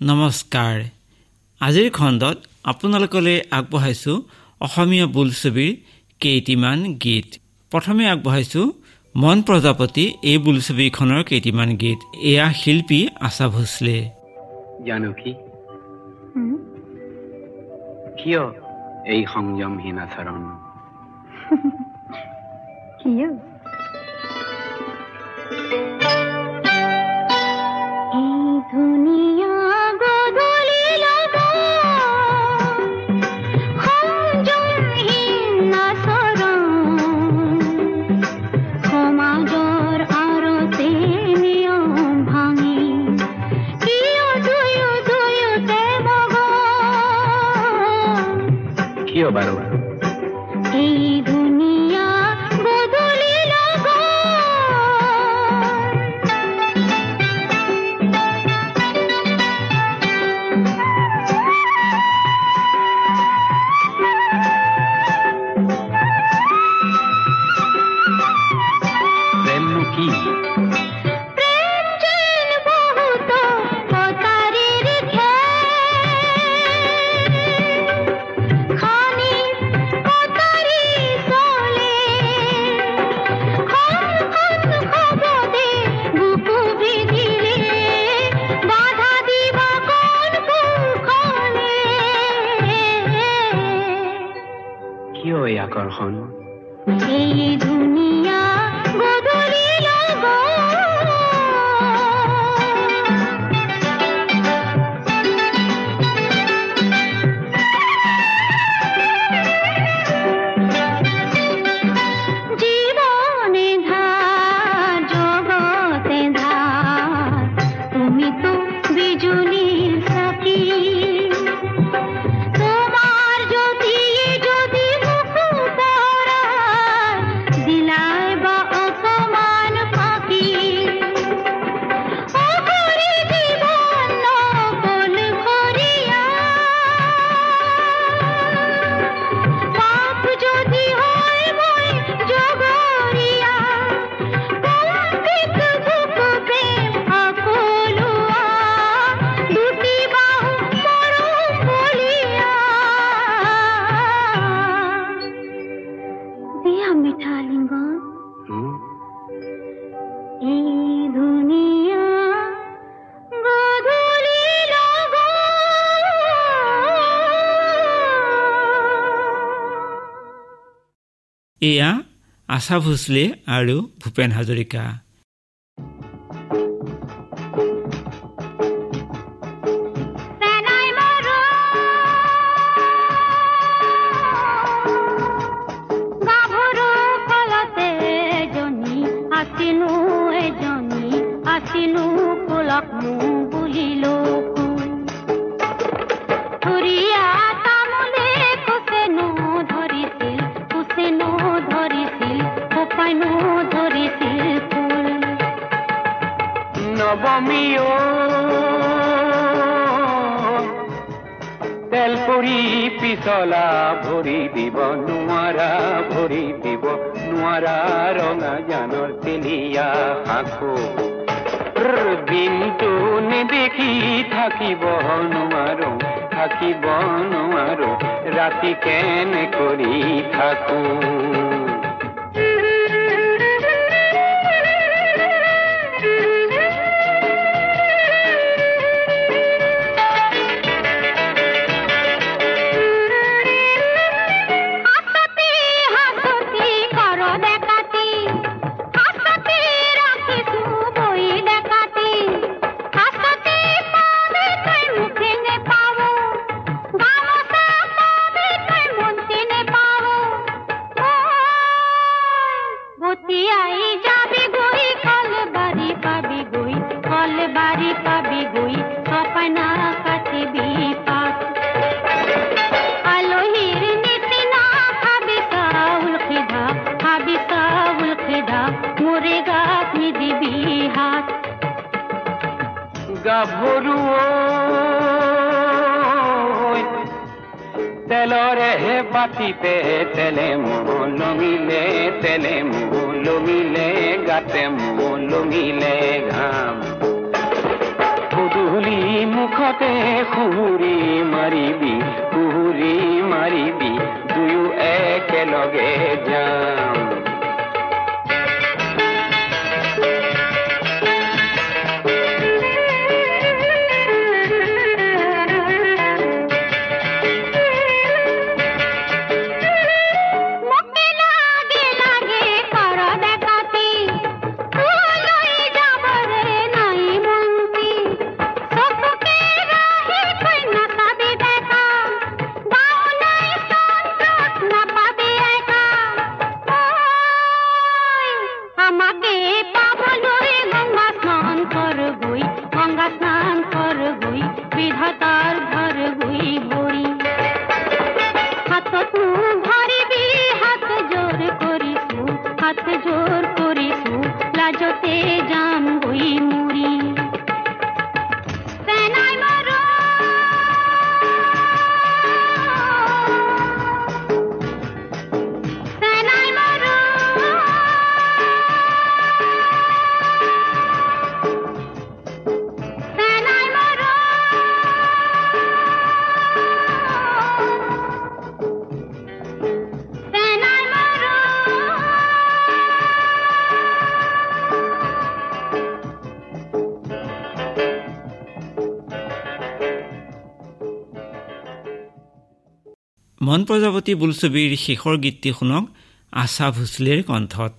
নমস্কাৰ। আজিৰ খণ্ডত আপোনালোকলৈ আগবঢ়াইছোঁ অসমীয়া বোলছবিৰ কেইটিমান গীত। প্ৰথমে আগবঢ়াইছোঁ মন প্ৰজাপতি এই বোলছবিখনৰ কেইটিমান গীত। এয়া শিল্পী আশা ভোচলে জানকী কিয় এই সংযমহীন আচৰণ? কিয়? আশা ভোছলে আৰু ভূপেন হাজৰিকা। দেখি থাকিব নোৱাৰো থাকিব নোৱাৰো ৰাতি কেনে কৰি থাকোঁ সাথে খুহুরি মারিবি কুহুরি মারিবি দুয়ো একেলগে যাম প্ৰজাপতি বুলছবিৰ শেষৰ গীতটি শুনক আশা ভোচলেৰ কণ্ঠত।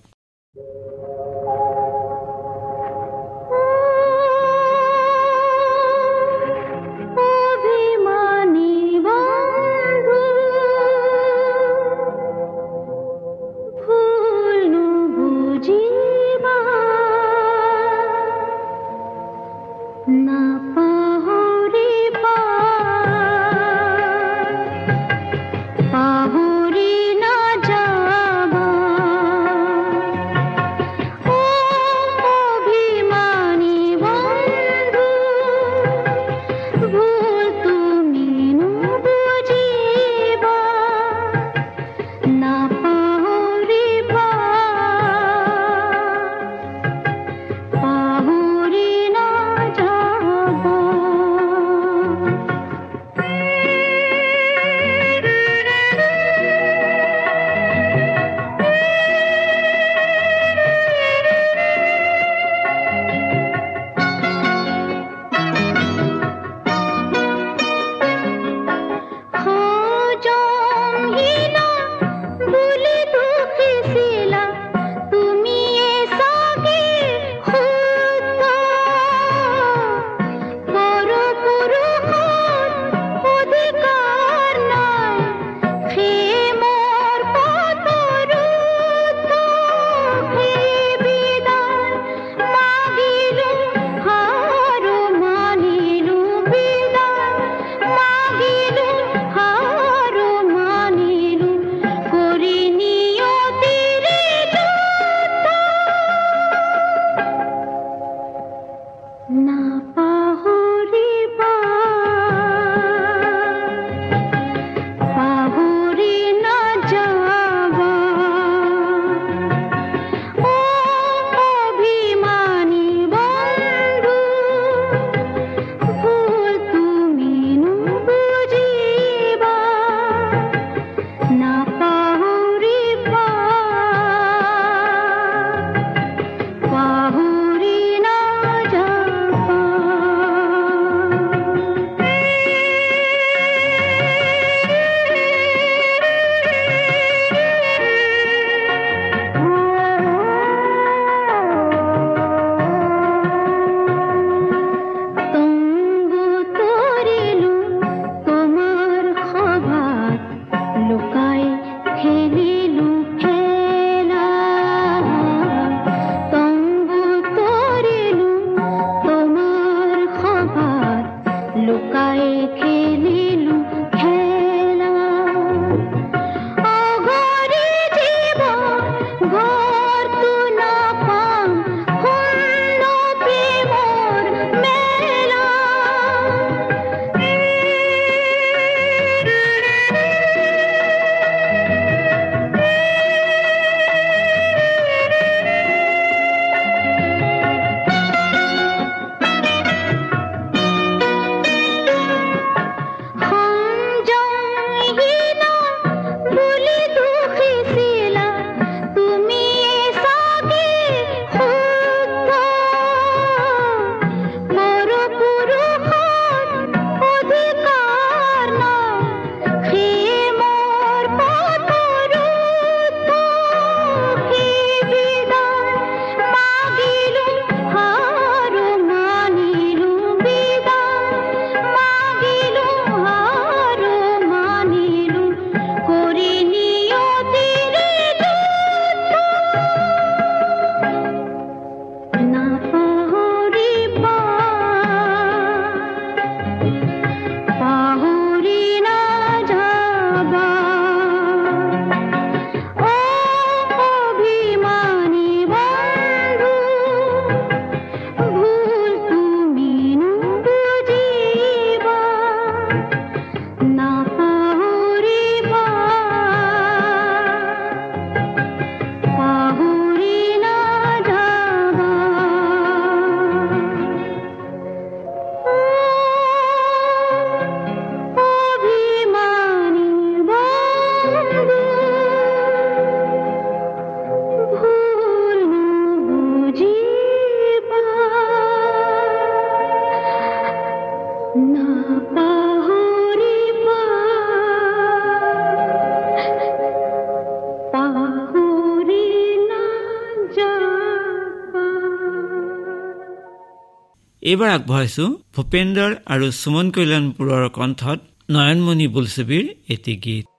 এইবাৰ আগবঢ়াইছো ভূপেন্দ্ৰ আৰু সুমন কল্যাণপুৰৰ কণ্ঠত নয়নমণি বুলছবিৰ এটি গীত।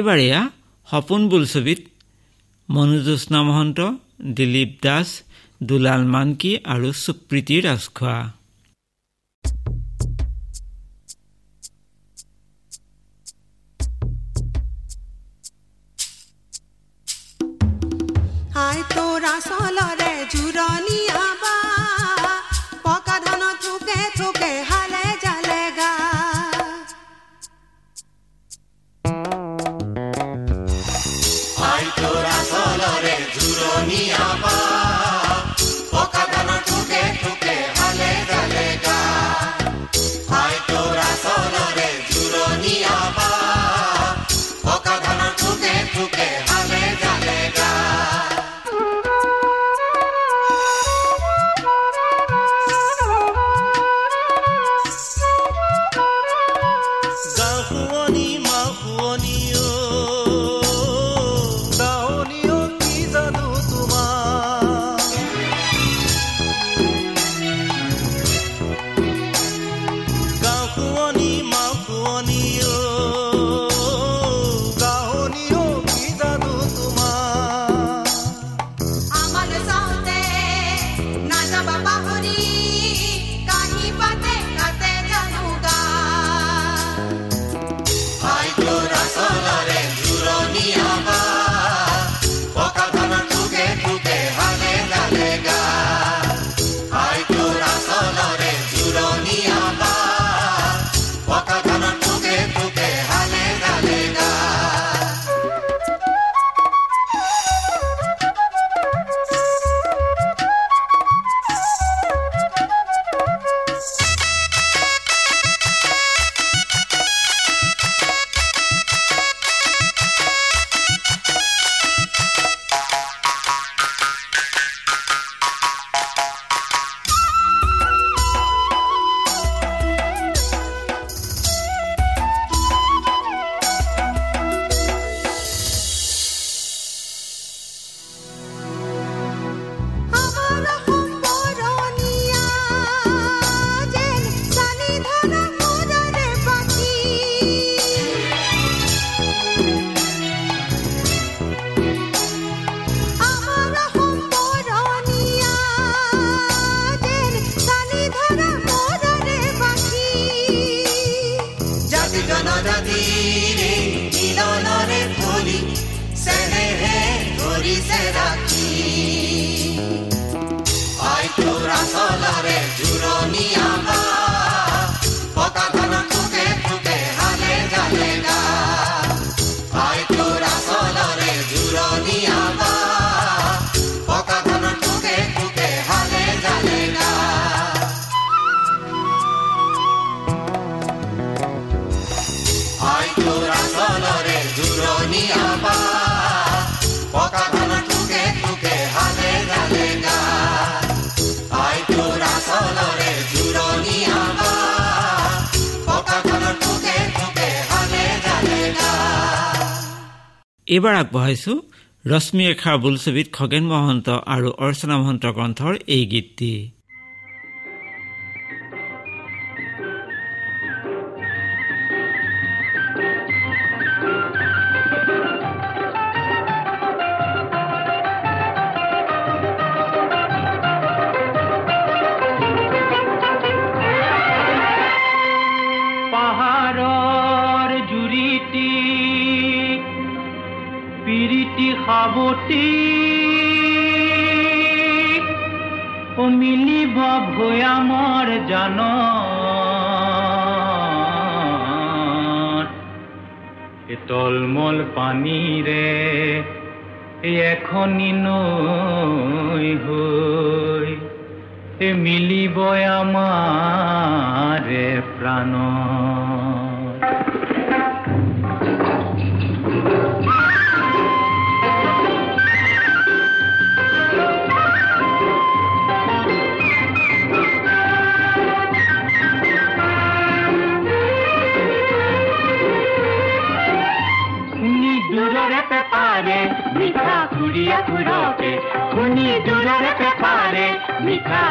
এইবাৰীয়া সপোন বোলছবিত মনোজ্যোৎস্না মহন্ত দিলীপ দাস দুলাল মানকী আৰু সুপ্ৰীতি ৰাজখোৱা। এইবাৰ আগবঢ়াইছো ৰশ্মিৰেখাৰ বোলছবিত খগেন মহন্ত আৰু অৰ্চনা মহন্ত গ্ৰন্থৰ এই গীতটি। তলমল পানীৰে এখনি নৈ হৈ মিলিব আমাৰে প্ৰাণ মিঠা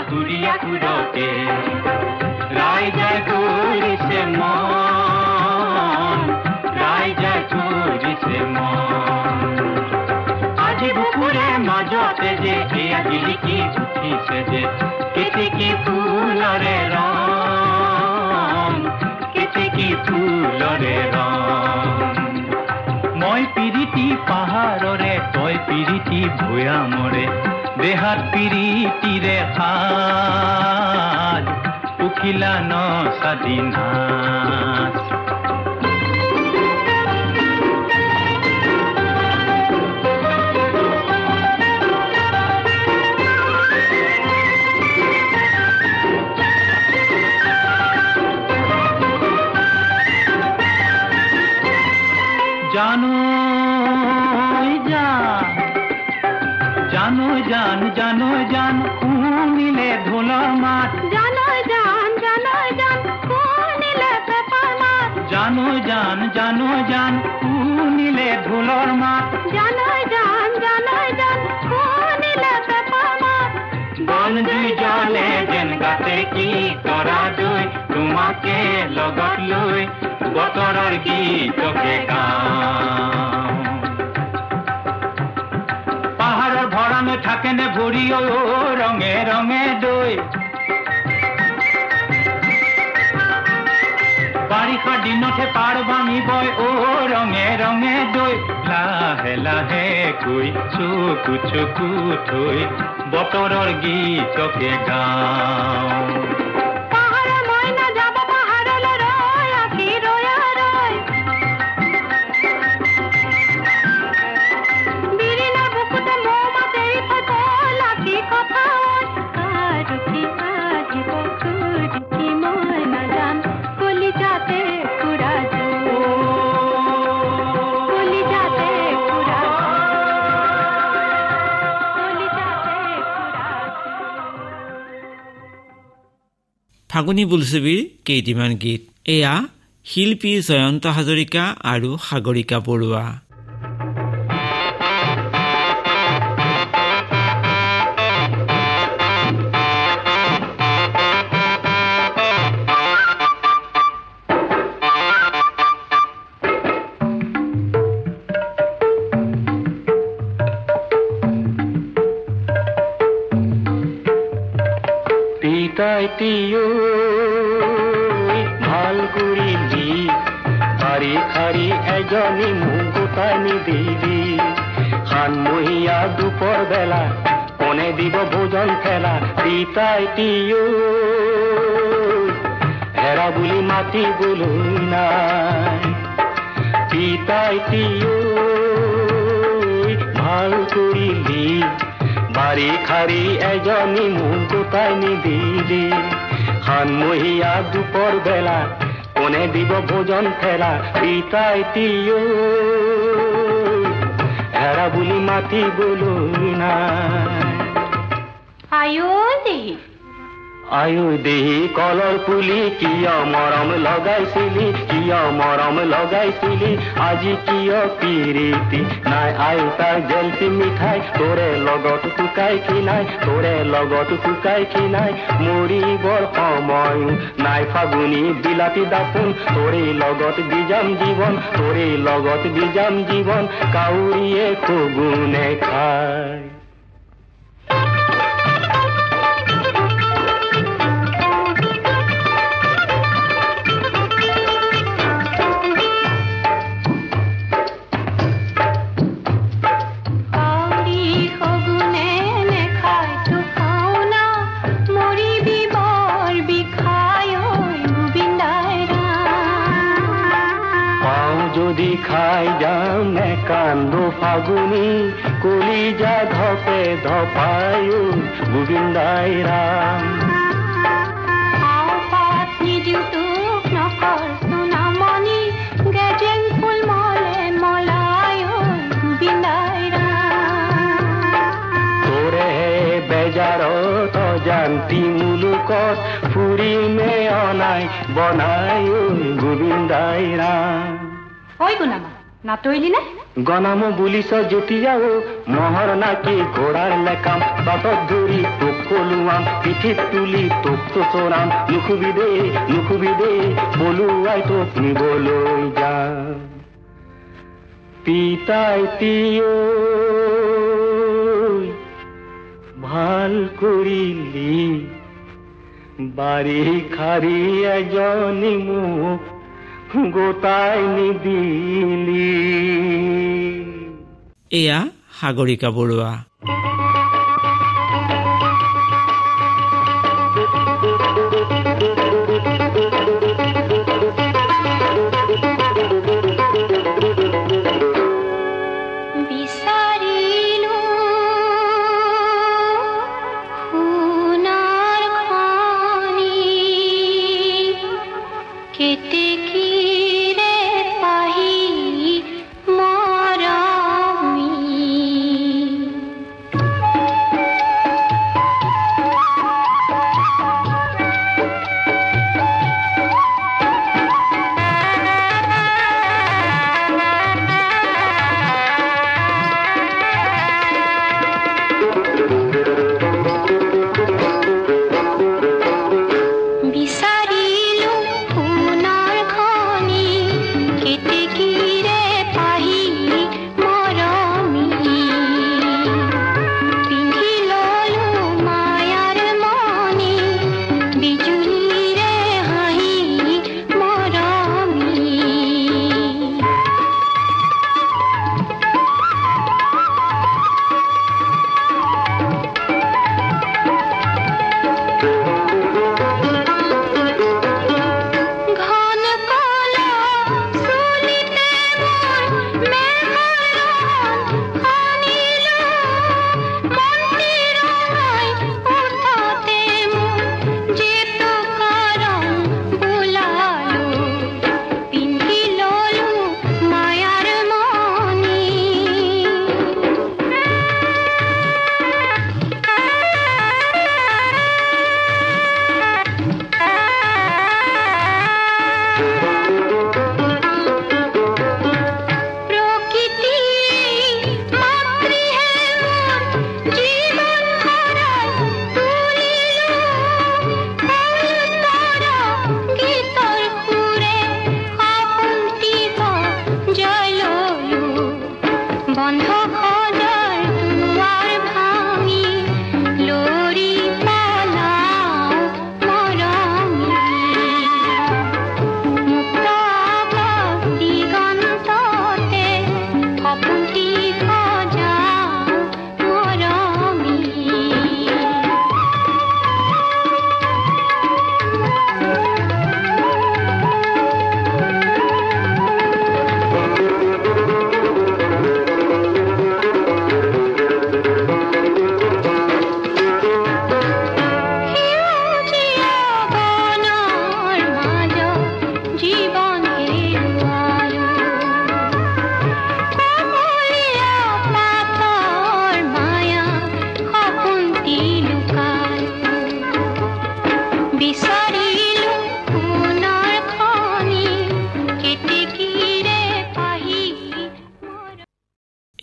ৰাইজে কৰিছে মন ৰাইজে কৰিছে মন। বুকুৰে মাজতে যে এয়া জিলিকি উঠিছে যে কেতেকী ফুলৰে ৰং কেতেকী ফুলৰে ৰং মই পিৰিতি পাহাৰৰে তই পিৰিতি ভৈয়ামৰে দেহাত পিৰিতিৰে সাজ উখিলা ন স্বাধীনাচ লাহে কৈ চকু চকু থৈ বতৰৰ গীতকে গাওঁ। ফাগুনী বোলছবিৰ কেইটিমান গীত। এয়া শিল্পী জয়ন্ত হাজৰিকা আৰু সাগৰিকা বৰুৱা। মাতিবলৈ নাই। পিতাইতিও ভালো কৰিলি বাৰী খাৰী এজনী মোক গোটাই নিদিলি সানমহীয়া দুপৰ বেলা, কোনে দিব ভোজন ফেৰা পিতাইতিও হেৰা বুলি মাতিবলৈ নাই। আয়ো দেহি। আয়ু দেহি কলৰ পুলি কিয় মৰম লগাইছিলি কিয় মৰম লগাইছিলি আজি কিয় পিৰিতি নাই আয়ু আইতাৰ জেলপি মিঠাই? তোৰে লগত শুকাই খিনাই তোৰে লগত শুকাই খিনাই মৰিবৰ সময় নাই ফাগুনী, বিলাতী দাপোন তোৰে লগত বিজাম জীৱন তোৰে লগত বিজাম জীৱন কাউৰীয়ে শগুনে খায়। যাম নে কান্দো ফাগুনি, কলিজা ধপে ধপায়ো গোবিন্দাই তোৰে বেজাৰত অজান্তি মুলুকত ফুৰিমে অনাই বনায়ো গোবিন্দাই ৰাম ঐ গুণামা নাতৰিলি নে? গনাম বুলিছ যেতিয়াও মহৰ নাকি ঘোঁৰাৰ লেকাম। বাটত ধৰি তোক কলোৱাম পিঠিত তুলি তোক চোচৰাম নুখুবি দে নুখুবি দে বলুৱাই তোক নিবলৈ যাম পিতাইতিও ভালো কৰিলি বাৰী খাৰী এজনী মোক গোটাই নিদিলি। এয়া সাগৰিকা বৰুৱা। বিচাৰিলো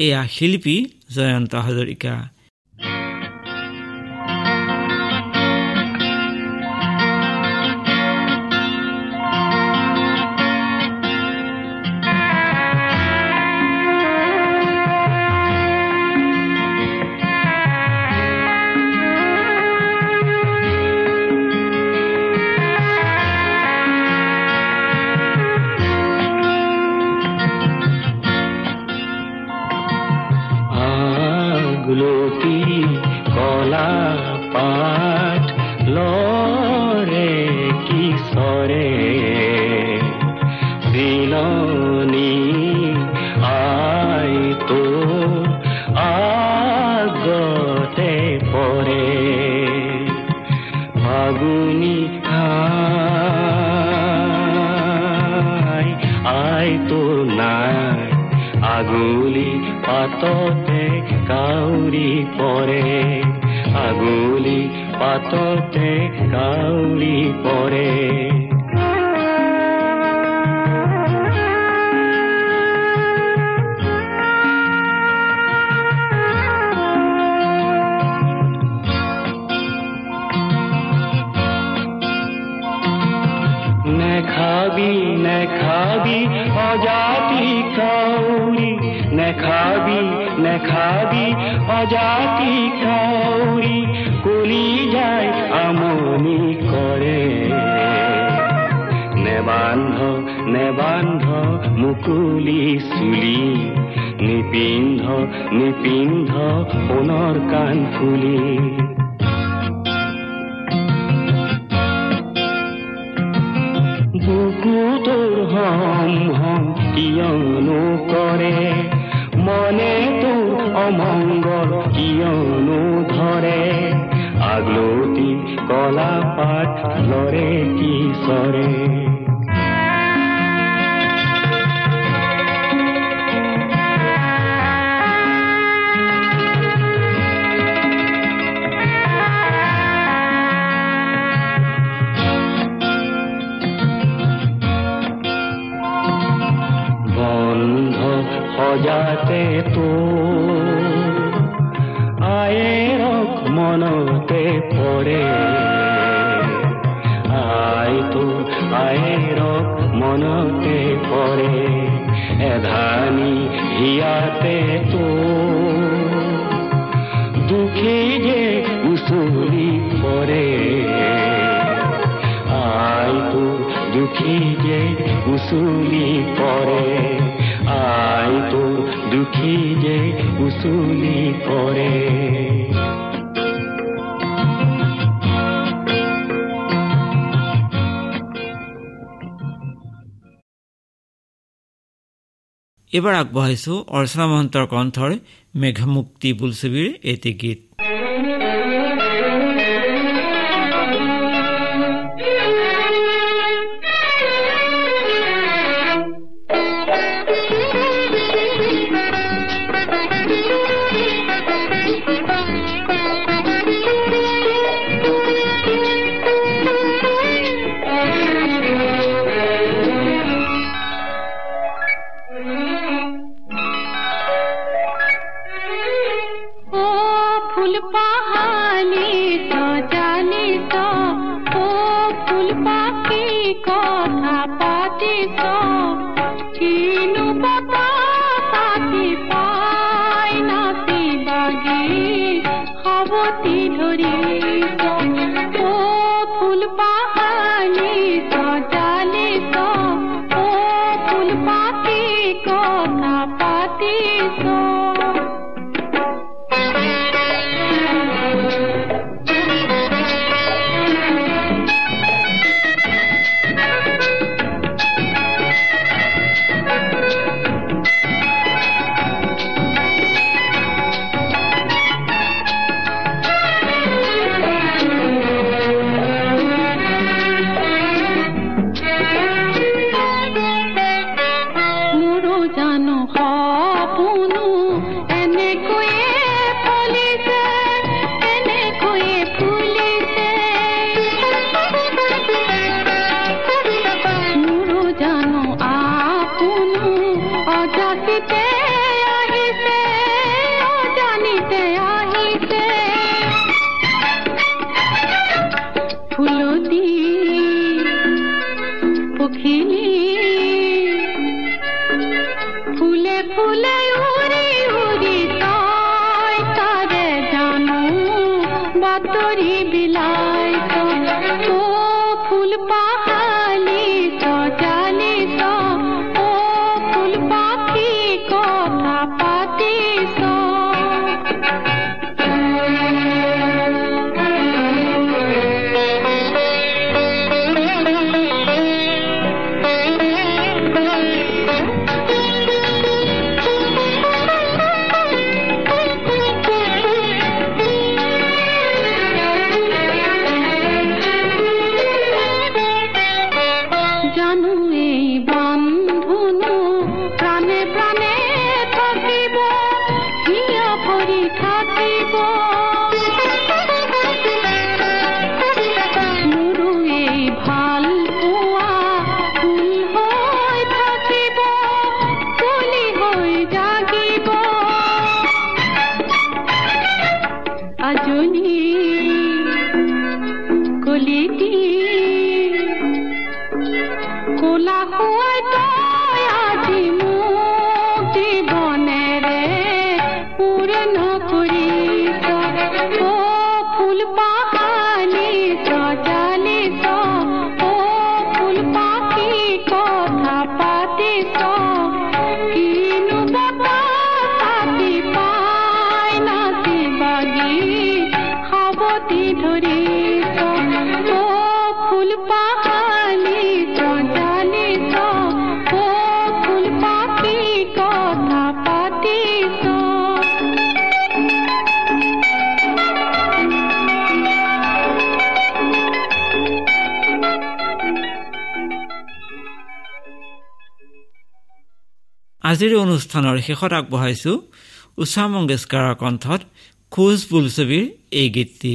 এয়া শিল্পী জয়ন্ত হাজৰিকা। পাততে কাউরি পরে। আগুলি পাততে কাউরি পরে। চুলি নিপিন্ধ নিপিন্ধ সোণৰ কাণ ফুলি। বুকু তোর হম হম কৰে, মনে তোর অমঙ্গল কিয়নো ধৰে। আগলতি কলা পাঠ লৰে কিশোৰে বন্ধ এইবাৰ আগবঢ়াইছো অৰ্চনা মহন্তৰ কণ্ঠৰ মেঘমুক্তি বোলছবিৰ এটি গীত। जानू আজিৰ অনুষ্ঠানৰ শেষত আগবঢ়াইছো উষা মংগেশকাৰৰ কণ্ঠত খোজ বুলছবিৰ এই গীতটি।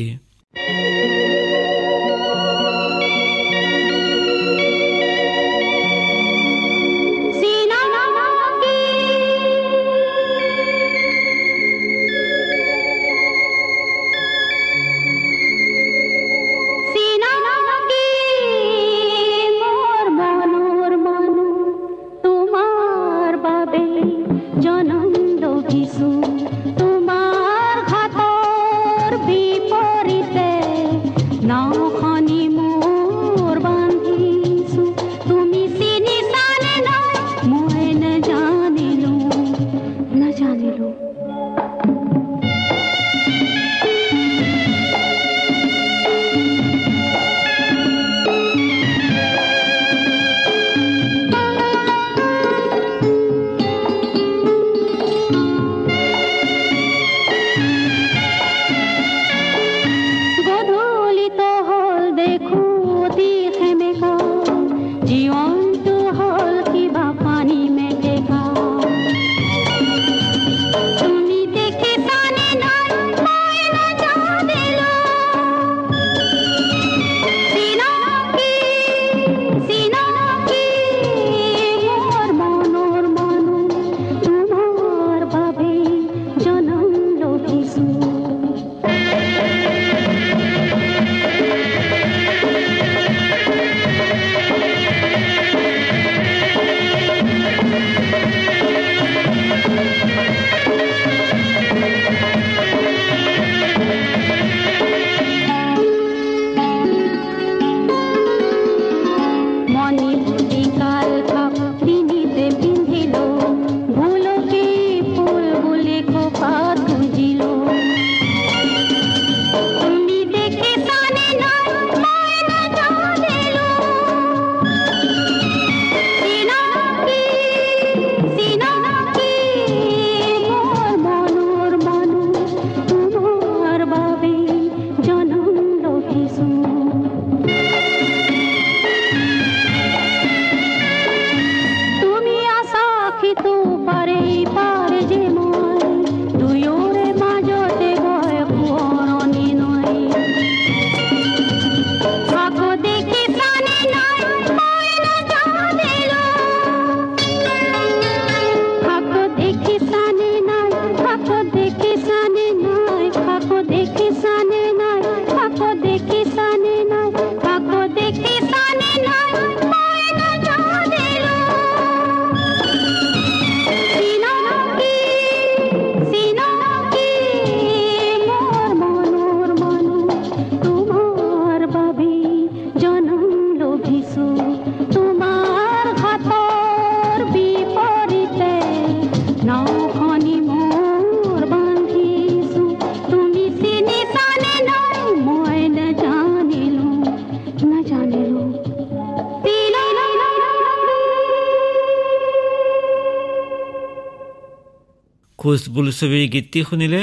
বোলছবিৰ গীতটি শুনিলে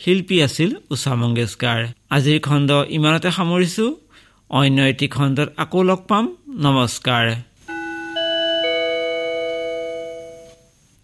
শিল্পী আছিল উষা মংগেশকাৰ আজিৰ খণ্ড ইমানতে সামৰিছো। অন্য এটি খণ্ডত আকৌ লগ পাম। নমস্কাৰ।